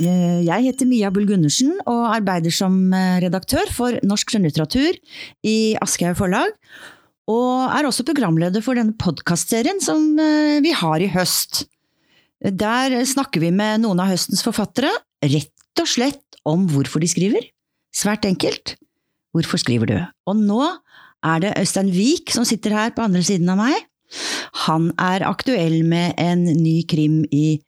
Eh, Jeg heter Mia Bull Gundersen og arbeider som eh, redaktør for norsk skjønnlitteratur i Aschehoug forlag. Og er også programleder for denne podkastserien som eh, vi har i høst. Der snakker vi med noen av høstens forfattere, rett og slett om hvorfor de skriver. Svært enkelt. Hvorfor skriver du? Og nå er det Øystein Wiik som sitter her på andre siden av meg. Han er aktuell med en ny krim i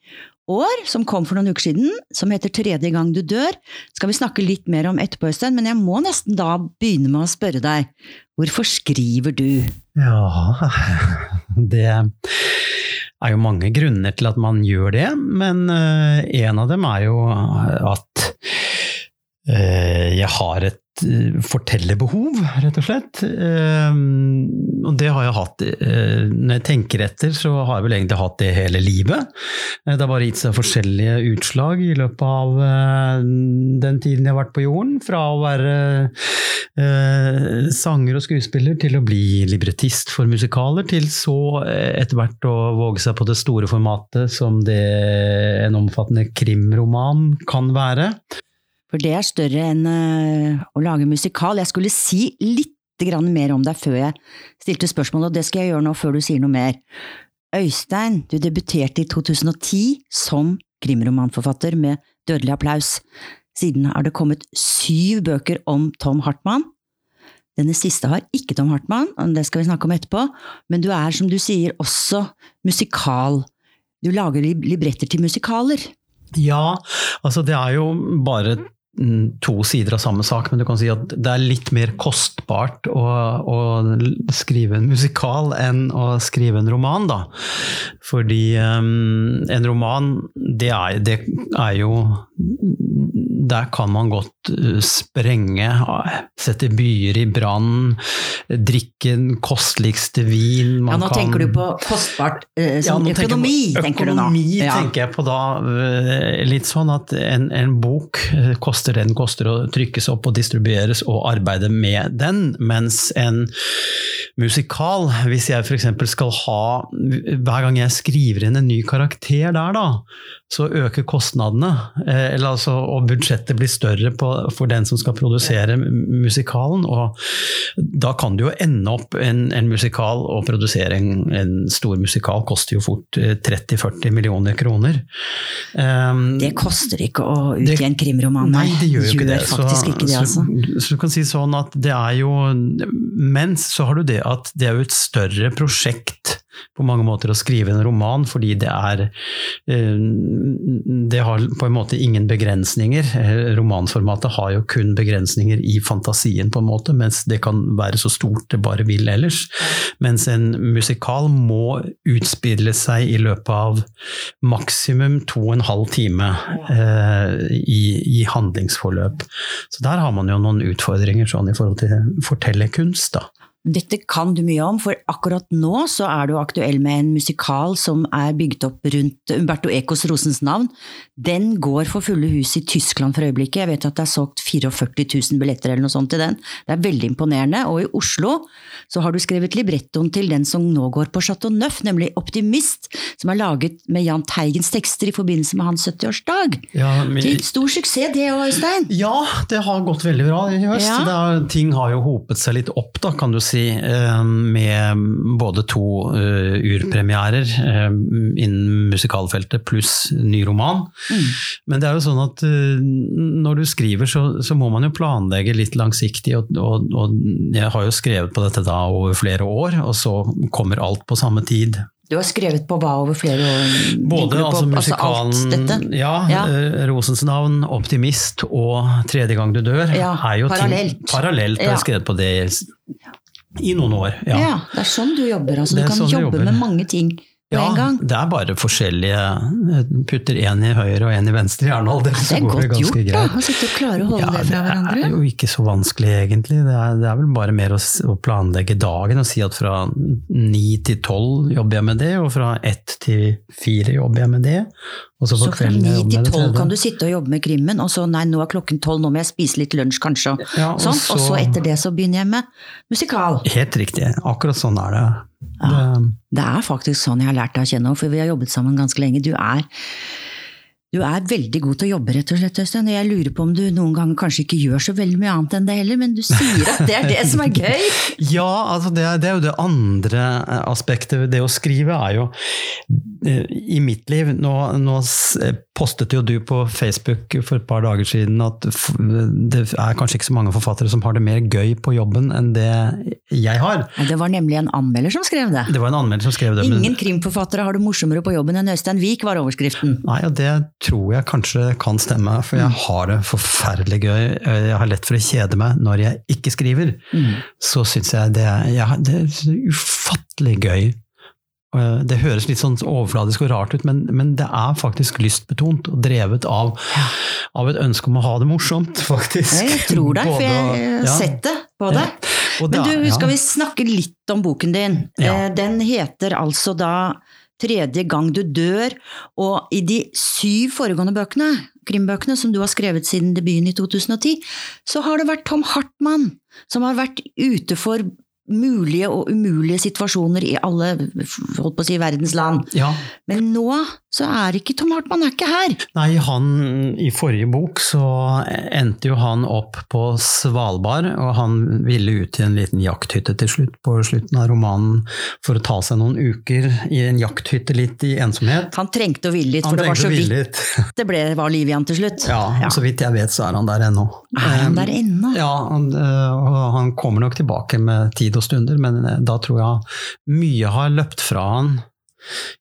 år, som kom for noen uker siden, som heter Tredje gang du dør. Skal vi snakke litt mer om etterpå, Øystein, men jeg må nesten da begynne med å spørre deg, hvorfor skriver du? Ja, det er jo mange grunner til at man gjør det, men eh, en av dem er jo at eh, jeg har et fortellerbehov, rett og slett. Eh, Og det har jeg hatt eh, Når jeg tenker etter, så har jeg vel egentlig hatt det hele livet. Eh, Det har bare gitt seg forskjellige utslag i løpet av eh, den tiden jeg har vært på jorden. Fra å være eh, sanger og skuespiller til å bli librettist for musikaler, til så eh, etter hvert å våge seg på det store formatet som det en omfattende krimroman kan være. For det er større enn eh, å lage musikal. Jeg skulle si litt mer om deg før jeg stilte spørsmål, og det skal jeg gjøre nå før du sier noe mer. Øystein, du debuterte i 2010 som krimromanforfatter med Dødelig applaus. Siden har det kommet syv bøker om Tom Hartmann. Denne siste har ikke Tom Hartmann, og det skal vi snakke om etterpå, men du er, som du sier, også musikal. Du lager libretter til musikaler. Ja, altså det er jo bare to sider av samme sak, men du kan si at det er litt mer kostbart å, å skrive en musikal enn å skrive en roman, da. Fordi um, en roman, det er, det er jo Der kan man godt uh, sprenge, sette byer i brann, drikke den kosteligste vin man Ja, nå kan tenker du på kostbart eh, Ja, økonomi, tenker økonomi, tenker du nå. Økonomi Ja. tenker jeg på da eh, litt sånn at en, en bok eh, koster det den koster å trykkes opp og distribueres og arbeide med den, mens en musikal, hvis jeg f.eks. skal ha Hver gang jeg skriver inn en ny karakter der, da, så øker kostnadene. eh, Eller altså, og budsjettet blir større på, for den som skal produsere musikalen. Og da kan det jo ende opp en, en musikal og produsere en, en stor musikal koster jo fort eh, 30-40 millioner kroner. Um, Det koster ikke å utgi en krimroman, Nei, det gjør jo ikke det. faktisk ikke det, altså. Så, så du kan si sånn at det er jo Mens så har du det at det er jo et større prosjekt på mange måter å skrive en roman, fordi det er eh, Det har på en måte ingen begrensninger. Eh, Romanformatet har jo kun begrensninger i fantasien, på en måte, mens det kan være så stort det bare vil ellers. Mens en musikal må utspille seg i løpet av maksimum to og en halv time eh, i, i handlingsforløp. Så der har man jo noen utfordringer sånn i forhold til fortellerkunst, da. Dette kan du mye om, for akkurat nå så er du aktuell med en musikal som er bygd opp rundt Umberto Ecos Rosens navn. Den går for fulle hus i Tyskland for øyeblikket. Jeg vet at det er solgt 44 000 billetter eller noe sånt til den. Det er veldig imponerende. Og i Oslo så har du skrevet librettoen til den som nå går på Chateau Neuf, nemlig Optimist, som er laget med Jahn Teigens tekster i forbindelse med hans 70-årsdag. Ja, men- stor suksess det òg, Øystein! Ja, det har gått veldig bra i høst. Ja. Er, ting har jo hopet seg litt opp, da, kan du si, eh, med både to eh, urpremierer eh, innen musikalfeltet pluss ny roman. Men det er jo sånn at når du skriver, så, så må man jo planlegge litt langsiktig. Og, og, og jeg har jo skrevet på dette da over flere år, og så kommer alt på samme tid. Du har skrevet på hva over flere år? Både altså, Altså alt musikalen dette? ja, Ja. Rosens navn, 'Optimist' og 'Tredje gang du dør' Ja, er jo parallelt. ting parallelt. Jeg Ja. har skrevet på det i noen år. Ja. Ja. det er sånn du jobber. Altså, du kan sånn jobbe med mange ting Ja, en gang. det er bare forskjellige Putter én i høyre og én i venstre hjernehalvdel, Det så går det ganske gjort da, greit. å sitte og klare å holde Ja, det fra hverandre. det er jo ikke så vanskelig, egentlig. Det er, det er vel bare mer å, å planlegge dagen og si at fra ni til tolv jobber jeg med det, og fra ett til fire jobber jeg med det. Og så Så fra ni til tolv kan du sitte og jobbe med krimmen, og så nei, nå er klokken tolv, nå må jeg spise litt lunsj kanskje. og Ja, og sånn. Og så så- etter det så begynner jeg med musikal. Helt riktig. Akkurat sånn er det. Ja. det er faktisk sånn jeg har lært deg å kjenne, for vi har jobbet sammen ganske lenge. Du er Du er veldig god til å jobbe, rett og slett, Øystein. Og jeg lurer på om du noen ganger kanskje ikke gjør så veldig mye annet enn det heller, men du sier at det er det som er gøy! Ja, altså det, det er jo det andre aspektet ved det å skrive, er jo eh, I mitt liv Nå, nå postet jo du på Facebook for et par dager siden at det er kanskje ikke så mange forfattere som har det mer gøy på jobben enn det jeg har. Det var nemlig en anmelder som skrev det. Det var en anmelder som skrev det. Ingen men... krimforfattere har det morsommere på jobben enn Øystein Wiik, var overskriften. Nei, og det tror jeg kanskje kan stemme, for jeg mm. har det forferdelig gøy. Jeg har lett for å kjede meg når jeg ikke skriver. Mm. Så syns jeg det, ja, det er ufattelig gøy. Det høres litt sånn overfladisk og rart ut, men, men det er faktisk lystbetont og drevet av, av, et ønske om å ha det morsomt, faktisk. Jeg tror deg, for jeg har sett det på deg. Men du, skal vi snakke litt om boken din? Eh, den heter altså da tredje gang du dør, og i de syv foregående bøkene, krimbøkene, som du har skrevet siden debuten i 2010, så har det vært Tom Hartmann som har vært ute for mulige og umulige situasjoner i alle holdt på å si, verdens land. Ja. Men nå så er ikke Tom Hartmann er ikke her. Nei, han i forrige bok så endte jo han opp på Svalbard, og han ville ut i en liten jakthytte til slutt, på slutten av romanen, for å ta seg noen uker i en jakthytte litt i ensomhet. Han trengte å ville litt, for det var så vidt det ble, var liv i han til slutt. Ja, ja, så vidt jeg vet så er han der ennå. Er han der ennå? Ja, han, og han kommer nok tilbake med tid og stunder, men eh, da tror jeg mye har løpt fra han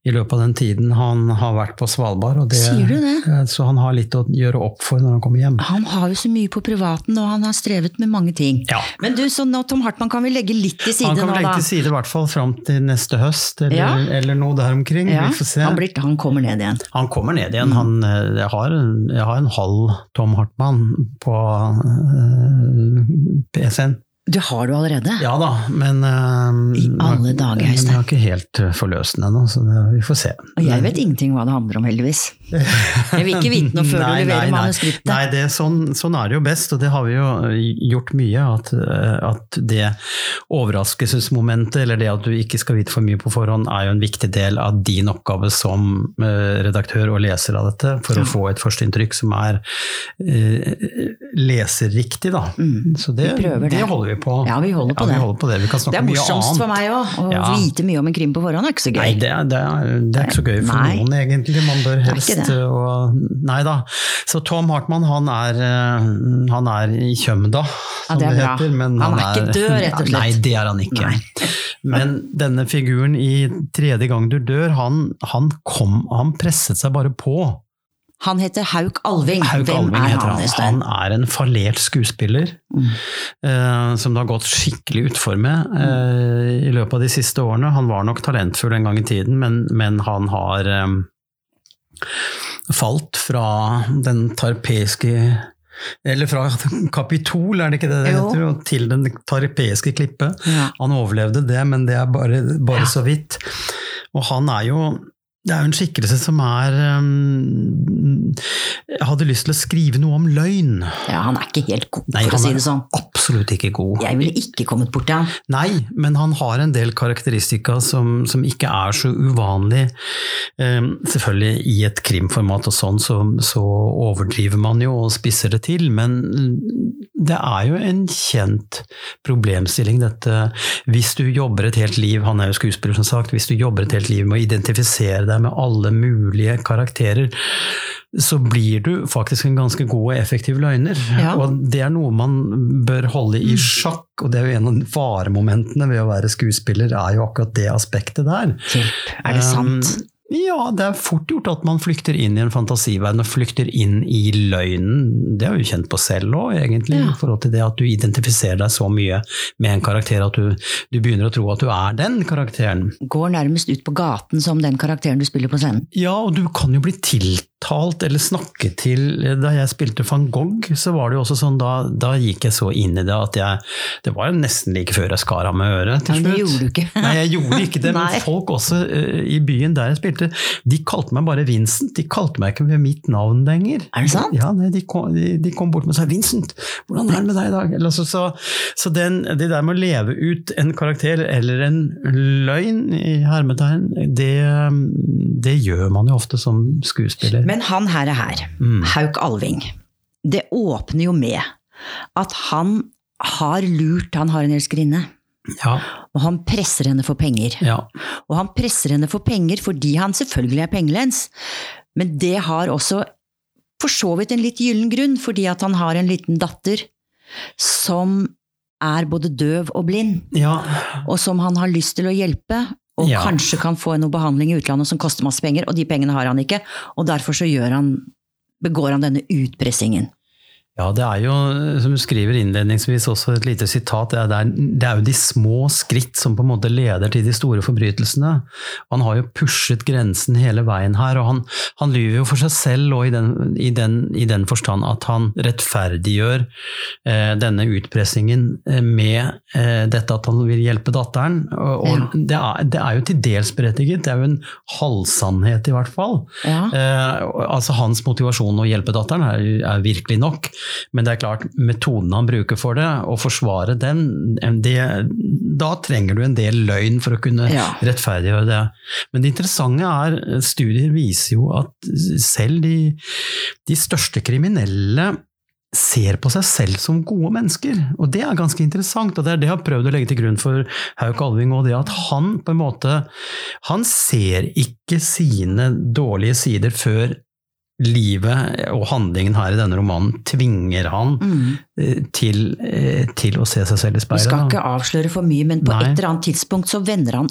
i løpet av den tiden han har vært på Svalbard. Det, Sier du det? Eh, så han har litt å gjøre opp for når han kommer hjem. Han har jo så mye på privaten, og han har strevet med mange ting. Ja. Men du, så nå, Tom Hartmann kan vi legge litt til side nå, da? Han kan vi legge til side i hvert fall fram til neste høst, eller, ja. eller noe der omkring. Ja. Vi får se. Han, blir, han, kommer ned igjen? Han kommer ned igjen. Han, eh, jeg, har, jeg, har, en halv Tom Hartmann på uh, PC-en. Du har du allerede? Ja da, men uh, I alle dager, Jeg har ikke helt uh, forløst den ennå, så det, vi får se. Og jeg vet ingenting hva det handler om, heldigvis. Jeg vil ikke vite noe før nei, du leverer nei, manuskriptet. Nei, det, sånn, sånn, er det jo best, og det har vi jo gjort mye. At, eh, at, det overraskelsesmomentet, eller det at du ikke skal vite for mye på forhånd, er jo en viktig del av din oppgave som uh, redaktør og leser av dette, for ja. å få et førsteinntrykk som er leserriktig, da. Mm. Så det, det. det holder vi på. Ja, vi holder på, ja, det. Vi holder på det. Vi kan snakke mye annet. Det er morsomst for meg òg. Å ja. vite mye om en krim på forhånd er ikke så gøy. Nei, det, det, er, det er, ikke så gøy for nei. noen, egentlig. Man bør helst og, Nei da. Så Tom Hartmann, han er, eh, han er i Kjømda, som det, det heter. Men han, han er, ikke død, rett og slett. Nei, det er han ikke. Nei. Men denne figuren i Tredje gang du dør, han, han, kom, han presset seg bare på. Han heter Hauk Alving. Hauk Hvem Alving er han? Han er en fallert skuespiller mm. eh, som det har gått skikkelig utfor med eh, i løpet av de siste årene. Han var nok talentfull en gang i tiden, men, men han har um, falt fra den tarpeiske eller fra Kapitol, er det ikke det det heter, til den tarpeiske klippet. Ja. Han overlevde det, men det er bare, bare ja. så vidt. Og han er jo det er jo en skikkelse som er um, hadde lyst til å skrive noe om løgn. Ja, Han er ikke helt god, Nei, for å si det sånn. Absolutt ikke god. Jeg ville ikke kommet borti ham. Nei, men han har en del karakteristika som, som ikke er så uvanlig. Um, selvfølgelig i et krimformat og sånn, så, så, overdriver man jo og spisser det til, men det er jo en kjent problemstilling, dette. Hvis du jobber et helt liv, han er jo skuespiller som sagt, hvis du jobber et helt liv med å identifisere deg deg med alle mulige karakterer, så blir du faktisk en ganske god og effektiv løgner. Ja. Og det er noe man bør holde i sjakk, og det er jo en av faremomentene ved å være skuespiller, er jo akkurat det aspektet der. Er det sant? Um, ja, det er fort gjort at man flykter inn i en fantasiverden og flykter inn i løgnen. Det har vi kjent på selv òg, egentlig, ja. i forhold til det at du identifiserer deg så mye med en karakter at du, du, begynner å tro at du er den karakteren. Går nærmest ut på gaten som den karakteren du spiller på scenen. Ja, og du kan jo bli tiltalt eller snakket til Da jeg spilte van Gogh, så var det jo også sånn da, da gikk jeg så inn i det at jeg Det var jo nesten like før jeg skar av meg øret til slutt. Men det gjorde du ikke. Nei, jeg gjorde ikke det, men folk også uh, i byen der jeg spilte, de kalte meg bare Vincent. De kalte meg ikke ved mitt navn lenger. Er det sant? Ja, de, kom, de, de, kom, bort og sa 'Vincent, hvordan er det med deg i dag?' Eller, så, så den, det der med å leve ut en karakter eller en løgn i hermetegn, det, det gjør man jo ofte som skuespiller. Men Men han her er her, Mm. Hauk Alving, det åpner jo med at han har lurt, han har en elskerinne, Ja, og han presser henne for penger. ja. Og han presser henne for penger fordi han selvfølgelig er pengelens, men det har også for så vidt en litt gyllen grunn, fordi at han har en liten datter som er både døv og blind, ja. og som han har lyst til å hjelpe, og Ja. kanskje kan få noe behandling i utlandet som koster masse penger, og de pengene har han ikke, og derfor så han, begår han denne utpressingen. Ja, det er jo, som du skriver innledningsvis, også et lite sitat. Det er, det er- jo de små skritt som på en måte leder til de store forbrytelsene. Han har jo pushet grensen hele veien her, og han, han lyver jo for seg selv og i den, i den, i den forstand at han rettferdiggjør eh, denne utpressingen eh, med eh, dette at han vil hjelpe datteren. Og, og det, er, det er jo til dels berettiget, det er jo en halvsannhet i hvert fall. Ja. Eh, altså Hans motivasjon å hjelpe datteren er, er virkelig nok, men det er klart, metoden han bruker for det, å forsvare den, det, da trenger du en del løgn for å kunne Ja. rettferdiggjøre det. Men det interessante er, studier viser jo at selv de, de største kriminelle ser på seg selv som gode mennesker, og det er ganske interessant. og Det er det jeg har prøvd å legge til grunn for Hauk Alving, og det at han på en måte Han ser ikke sine dårlige sider før livet og handlingen her i denne romanen tvinger han Mm. eh, til, eh, til å se seg selv i Vi du skal ikke avsløre for mye, men på Nei. et eller annet tidspunkt så vender han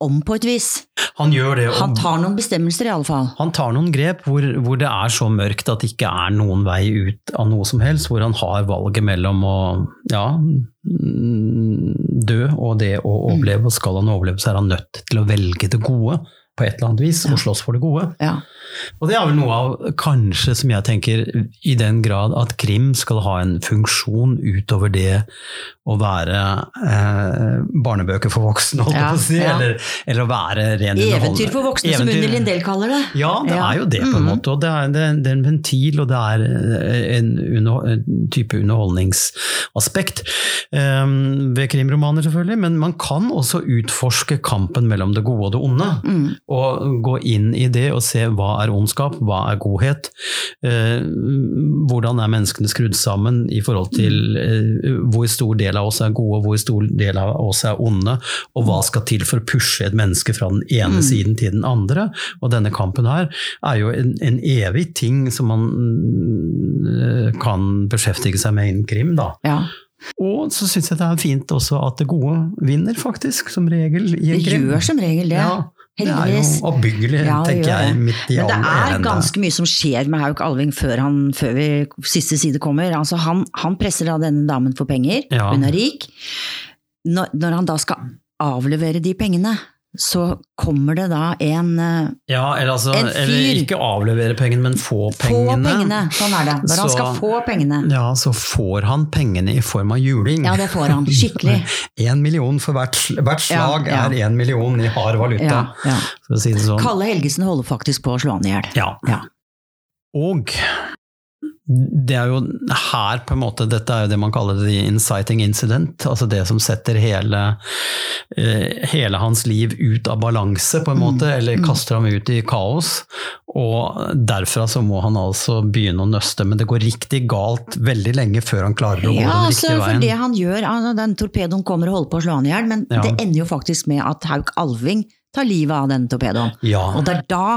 om på et vis. Han gjør det, og Han tar noen bestemmelser i alle fall. Han tar noen grep hvor, hvor det er så mørkt at det ikke er noen vei ut av noe som helst, hvor han har valget mellom å ja, mm, dø og det å overleve, og skal han overleve så er han nødt til å velge det gode på et eller annet vis, og slåss for det gode. Ja. Og det er vel noe av, kanskje som jeg tenker, i den grad at krim skal ha en funksjon utover det å være eh, barnebøker for voksne, holdt jeg Ja, på å si, ja. eller, eller å være ren Eventyr for voksne, som Eventyr- Unni Lindell kaller det. ja, det Ja. er jo det på en Mhm. måte. Og det er, det, det er en ventil, og det er eh, en, under, en type underholdningsaspekt um, ved krimromaner, selvfølgelig. Men man kan også utforske kampen mellom det gode og det onde. Mm. Og gå inn i det og se hva er ondskap, hva er godhet. Eh, hvordan er menneskene skrudd sammen i forhold til eh, hvor stor del av oss er gode, hvor stor del av oss er onde, og hva skal til for å pushe et menneske fra den ene Mm. siden til den andre. Og denne kampen her er jo en, en evig ting som man mm, kan beskjeftige seg med innen krim, da. Ja. Og så syns jeg det er fint også at det gode vinner, faktisk, som regel Det krim. gjør som regel det. Ja, det er jo oppbyggelig, Ja, tenker jeg. midt i Men det all er ganske mye som skjer med Hauk Alving før, han, før vi, siste side kommer. Altså han, han presser da denne damen for penger, Ja. hun er rik. Når, når han da skal avlevere de pengene, så kommer det da en eh, Ja, eller, altså, En fyr. eller ikke avlevere pengene, men få pengene. Få pengene. Sånn er det. Når han skal få pengene. Ja, så får han pengene i form av juling. Ja, det får han. Skikkelig. Én million for hvert, hvert slag Ja, ja. er én million i hard valuta, Ja, for å si det sånn. Kalle Helgesen holder faktisk på å slå han i hjel. Ja. Ja. Og det er jo her på en måte, dette er jo det man kaller the inciting incident, altså det som setter hele, eh, hele hans liv ut av balanse, på en måte, eller kaster ham ut i kaos. Og derfra så må han altså begynne å nøste, men det går riktig galt veldig lenge før han klarer å gå Ja, den altså, Ja, for det han gjør, den torpedoen kommer og holder på å slå han i hjel, men Ja. det ender jo faktisk med at Hauk Alving tar livet av den torpedoen. Ja. Og det er da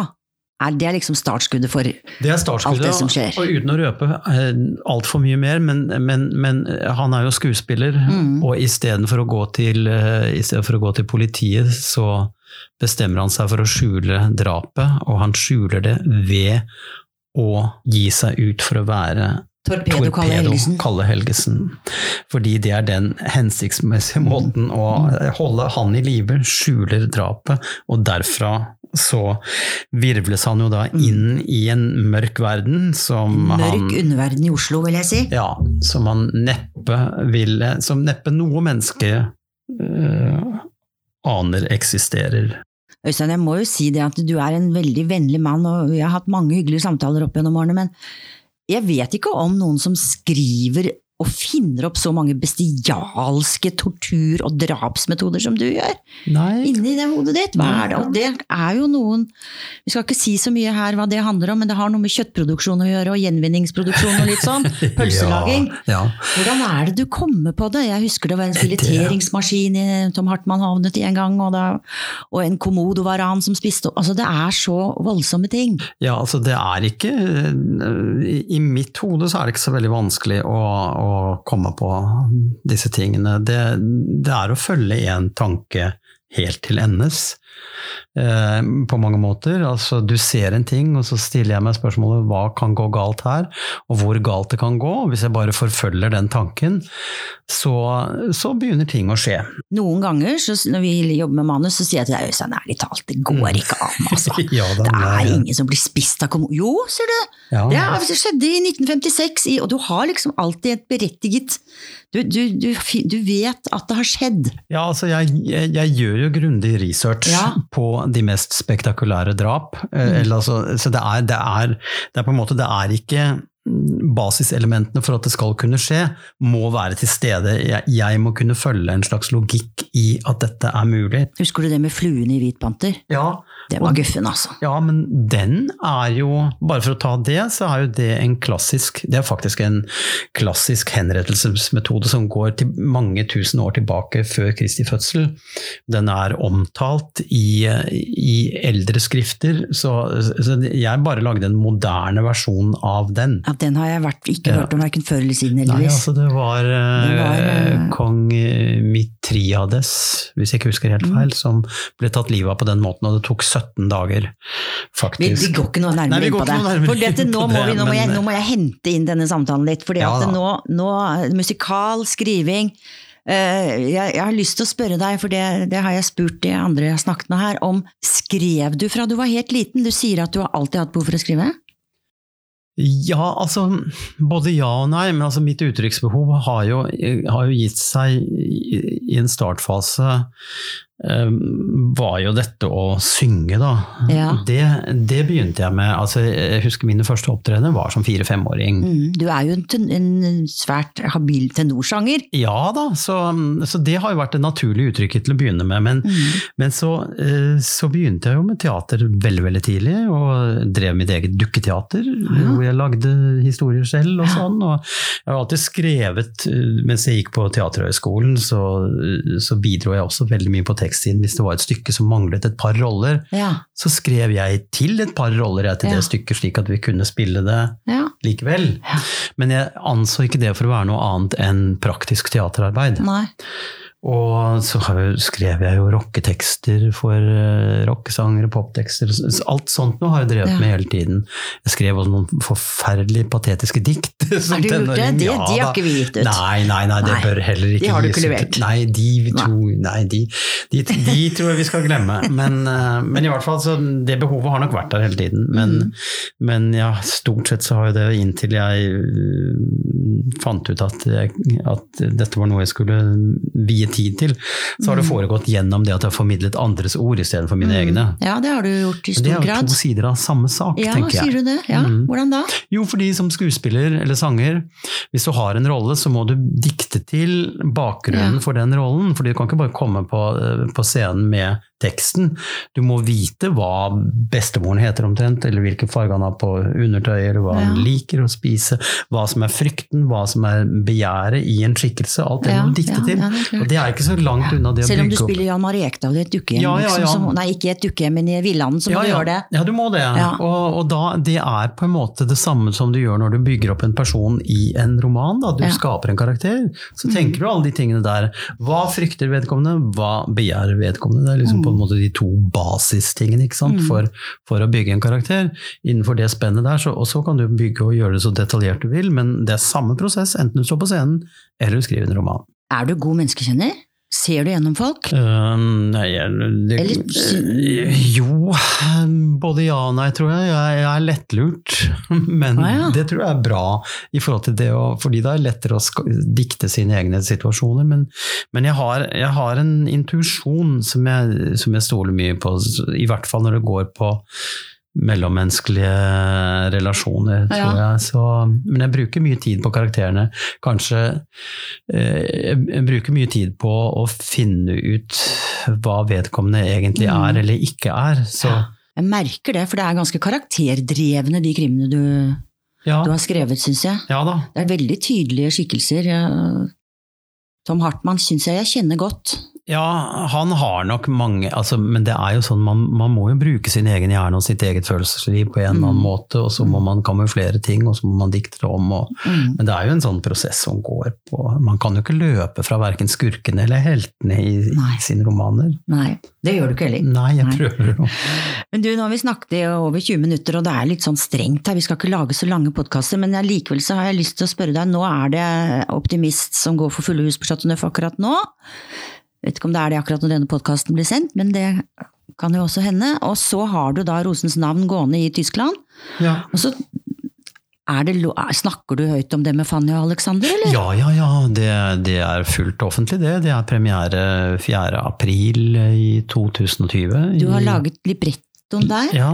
er det liksom startskuddet for Det startskuddet, Alt det som skjer. og uten å røpe eh, altfor mye mer, men, men, men han er jo skuespiller, Mm. og istedenfor å, gå til, eh, i for å gå til politiet, så bestemmer han seg for å skjule drapet, og han skjuler det ved å gi seg ut for å være Torpedo Kalle Torpedo Helgesen. Kalle Helgesen. Fordi det er den hensiktsmessige måten å holde han i live, skjuler drapet, og derfra så virvles han jo da inn i en mørk verden som han Mørk underverden i Oslo, vil jeg si. ja, som han neppe ville Som neppe noe menneske øh, aner eksisterer. Øystein, jeg må jo si det at du er en veldig vennlig mann, og vi har hatt mange hyggelige samtaler opp gjennom årene, men jeg vet ikke om noen som skriver og finner opp så mange bestialske tortur- og drapsmetoder som du gjør. Nei. Inni det hodet ditt. Hva er det? Og det er jo noen Vi skal ikke si så mye her hva det handler om, men det har noe med kjøttproduksjon å gjøre, og gjenvinningsproduksjon og litt sånn. Pølselaging. Ja, ja. Hvordan er det du kommer på det? Jeg husker det var en fileteringsmaskin i Tom Hartmann havnet i en gang, og, da, og en komodovaran som spiste Altså, det er så voldsomme ting. Ja, altså det er ikke I i mitt hode så er det ikke så veldig vanskelig å, å komme på disse tingene. Det, det er å følge én tanke helt til endes. Eh, på mange måter. Altså, du ser en ting, og så stiller jeg meg spørsmålet hva kan gå galt her, og hvor galt det kan gå. Hvis jeg bare forfølger den tanken, så, så begynner ting å skje. Noen ganger så, når vi jobber med manus, så sier jeg til deg Øystein, ærlig talt, det går ikke an, altså. Ja, da, det er nei. ingen som blir spist av kommunen. Jo, sier du! Ja. Det, er- det skjedde i 1956, i, og du har liksom alltid et berettiget du, du, du, du vet at det har skjedd. Ja, altså jeg, jeg, jeg gjør jo grundig research Ja. På de mest spektakulære drap. Mm. Eller, altså, så det er, det, er, det er på en måte Det er ikke mm, Basiselementene for at det skal kunne skje, må være til stede. Jeg, jeg må kunne følge en slags logikk i at dette er mulig. Husker du det med fluene i Hvit panter? Ja, Det var guffen, altså. ja, men den er jo Bare for å ta det, så er jo det en klassisk Det er faktisk en klassisk henrettelsesmetode som går til mange tusen år tilbake før Kristi fødsel. Den er omtalt i, i eldre skrifter, så, så jeg bare lagde en moderne versjon av den. Ja, den har jeg vært, ikke hørt om verken før eller siden, Nei, altså det var, Det var, uh, kong eh, Mitriades, hvis jeg ikke husker Mm. helt feil, som ble tatt livet av på den måten, og det tok 17 dager, faktisk. vi går ikke noe nærmere inn på det. For dette, nå, må vi, nå, må jeg, nå må jeg hente inn denne samtalen litt. fordi Ja nå, nå Musikal, skriving eh, jeg, jeg har lyst til å spørre deg, for det, det har jeg spurt de andre jeg har snakket med her, om skrev du fra du var helt liten? Du sier at du har alltid hatt behov for å skrive? Ja, altså både ja og nei, men altså mitt uttrykksbehov har jo, har jo gitt seg i, en startfase eh, var jo dette å synge, da. Ja. Det, det begynte jeg med. Altså, jeg husker mine første opptredener var som fire-femåring. Mm, du er jo en, en svært habil tenorsanger. Ja da, så, så det har jo vært det naturlige uttrykket til å begynne med. Men, Mm. men så, eh, så begynte jeg jo med teater veldig veldig tidlig, og drev mitt eget dukketeater, hvor jeg lagde historier selv og sånn. Og jeg har alltid skrevet, eh, mens jeg gikk på Teaterhøgskolen, så, så bidro jeg også veldig mye på tekstsiden. Hvis det var et stykke som manglet et par roller, Ja, så skrev jeg til et par roller jeg, til Ja. det stykket, slik at vi kunne spille det ja. likevel. Men jeg anså ikke det for å være noe annet enn praktisk teaterarbeid. Nei. Og så skrev jeg jo rocketekster for uh, rockesangere, poptekster. Alt sånt noe har jeg drevet Ja. med hele tiden. Jeg skrev også noen forferdelig patetiske dikt. som Har du gjort det? tenåring. Ja de har ikke vi gitt ut. Nei, nei, nei, det Nei, bør heller ikke de har du ikke levert. Nei, de, to, nei, de, de, de tror jeg vi skal glemme. Men, eh, men i hvert fall, så det behovet har nok vært der hele tiden. Men, Mm. men ja, stort sett så har jo det inntil jeg øh, fant ut at, jeg, at dette var noe jeg skulle vie tid til, så har det foregått gjennom det at jeg har formidlet andres ord istedenfor mine egne. Ja, det har du gjort i stor Det er jo grad. to sider av samme sak, Ja, tenker jeg. sier du det? Ja, Mm. Hvordan da? Jo, fordi som skuespiller eller sanger, hvis du har en rolle, så må du dikte til bakgrunnen Ja. for den rollen. For du kan ikke bare komme på, eh, på scenen med teksten. Du må vite hva bestemoren heter omtrent, eller hvilke farger han har på undertøyet, eller hva han liker å spise, hva som er frykten, hva som er begjæret i en skikkelse. Alt det Ja, må du dikte ja, til. ja, det og det er ikke så langt unna det å Selv om du spiller Jan Marie Ekdal i et dukkehjem, Ja, ja, liksom, ja. nei, ikke i et dukkehjem, men i Villanden, så må ja, du ja. gjøre det. Ja, du må det. Ja. Og, og da, det er på en måte det samme som du gjør når du bygger opp en person i en roman. Da. Du Ja. skaper en karakter. Så Mm. tenker du alle de tingene der. Hva frykter vedkommende, hva begjærer vedkommende? Det er liksom på en Mm. måte de to basistingene ikke sant? For, for å bygge en karakter. Innenfor det spennet der, så, og så kan du bygge og gjøre det så detaljert du vil, men det er samme prosess, enten du står på scenen eller du skriver en roman. Er du god menneskekjenner? Ser du gjennom folk? Uh, nei, jeg- det, Eller- Jo, både ja og nei, tror jeg. Jeg, jeg er lettlurt. Men Ah, ja. det tror jeg er bra, i forhold til det å, fordi det er lettere å dikte sine egne situasjoner. Men, men jeg, har, jeg har en intuisjon som, som jeg stoler mye på, i hvert fall når det går på mellommenneskelige relasjoner, tror Ja. jeg. Så, men jeg bruker mye tid på karakterene. Kanskje eh, Jeg bruker mye tid på å finne ut hva vedkommende egentlig Mm. er eller ikke er. Så Jeg merker det, for det er ganske karakterdrevne, de krimene du, ja, du har skrevet, syns jeg. ja. Det er veldig tydelige skikkelser. Tom Hartmann syns jeg jeg kjenner godt. Ja, han har nok mange altså, Men det er jo sånn, man, man må jo bruke sin egen hjerne og sitt eget følelsesliv på en eller annen Mm. måte, og så må man kamuflere ting, og så må man dikte det om. Og, Mm. men det er jo en sånn prosess som går på Man kan jo ikke løpe fra verken skurkene eller heltene i, i sine romaner. Nei, det gjør du ikke heller. Nei, jeg Nei. prøver å Men du, nå har vi snakket i over 20 minutter, og det er litt sånn strengt her. Vi skal ikke lage så lange podkaster, men likevel så har jeg lyst til å spørre deg. Nå er det Optimist som går for fulle hus på Chateau Neuf akkurat nå. Vet ikke om det er det akkurat når denne podkasten blir sendt, men det kan jo også hende. Og så har du da Rosens navn gående i Tyskland. ja. Og så det, snakker du høyt om det med Fanny og Alexander, eller? ja, ja, ja. Det, det er fullt offentlig, det. Det er premiere 4. april i 2020. Du har laget laget librettoen der. Ja,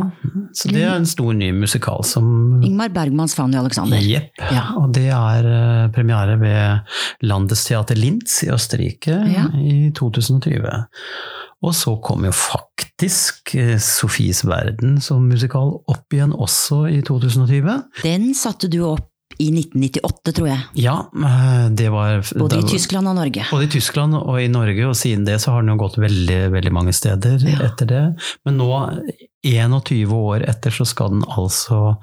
så det er en stor ny musikal som Ingmar Bergmans Fanny Alexander. Jepp. Ja. Og det er eh, premiere ved Landesteater Linz i Østerrike Ja. i 2020. Og så kom jo faktisk eh, Sofies verden som musikal opp igjen også i 2020. Den satte du opp i 1998, tror jeg. Ja, eh, det var Både i Tyskland og Norge. Både i Tyskland og i Norge, og siden det så har den jo gått veldig, veldig mange steder Ja. etter det. Men nå, 21 år etter, så skal den altså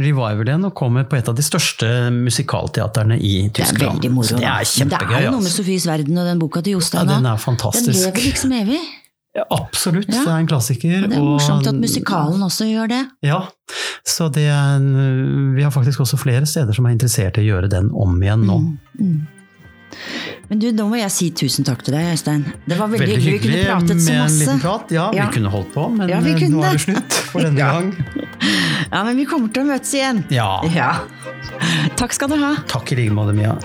revive den og komme på et av de største musikalteaterne i Det er Tyskland. veldig moro. Så det er kjempegøy. det er jo noe med altså. Sofies verden og den boka til Ja, den er fantastisk. den lever liksom evig. Absolutt, Ja. det er en klassiker. Og det er og- morsomt at musikalen også gjør det. Ja, så det er vi har faktisk også flere steder som er interessert i å gjøre den om igjen nå. Mm, mm. Men du, nå må jeg si tusen takk til deg, Øystein. Det var veldig, Veldig hyggelig. Vi kunne pratet så med en liten masse. prat. Ja, Ja. vi kunne holdt på, men Ja, eh, nå er det slutt for denne Ja. gang. Ja, men vi kommer til å møtes igjen. Ja, Ja. Takk skal du ha. takk i like måte, Mia.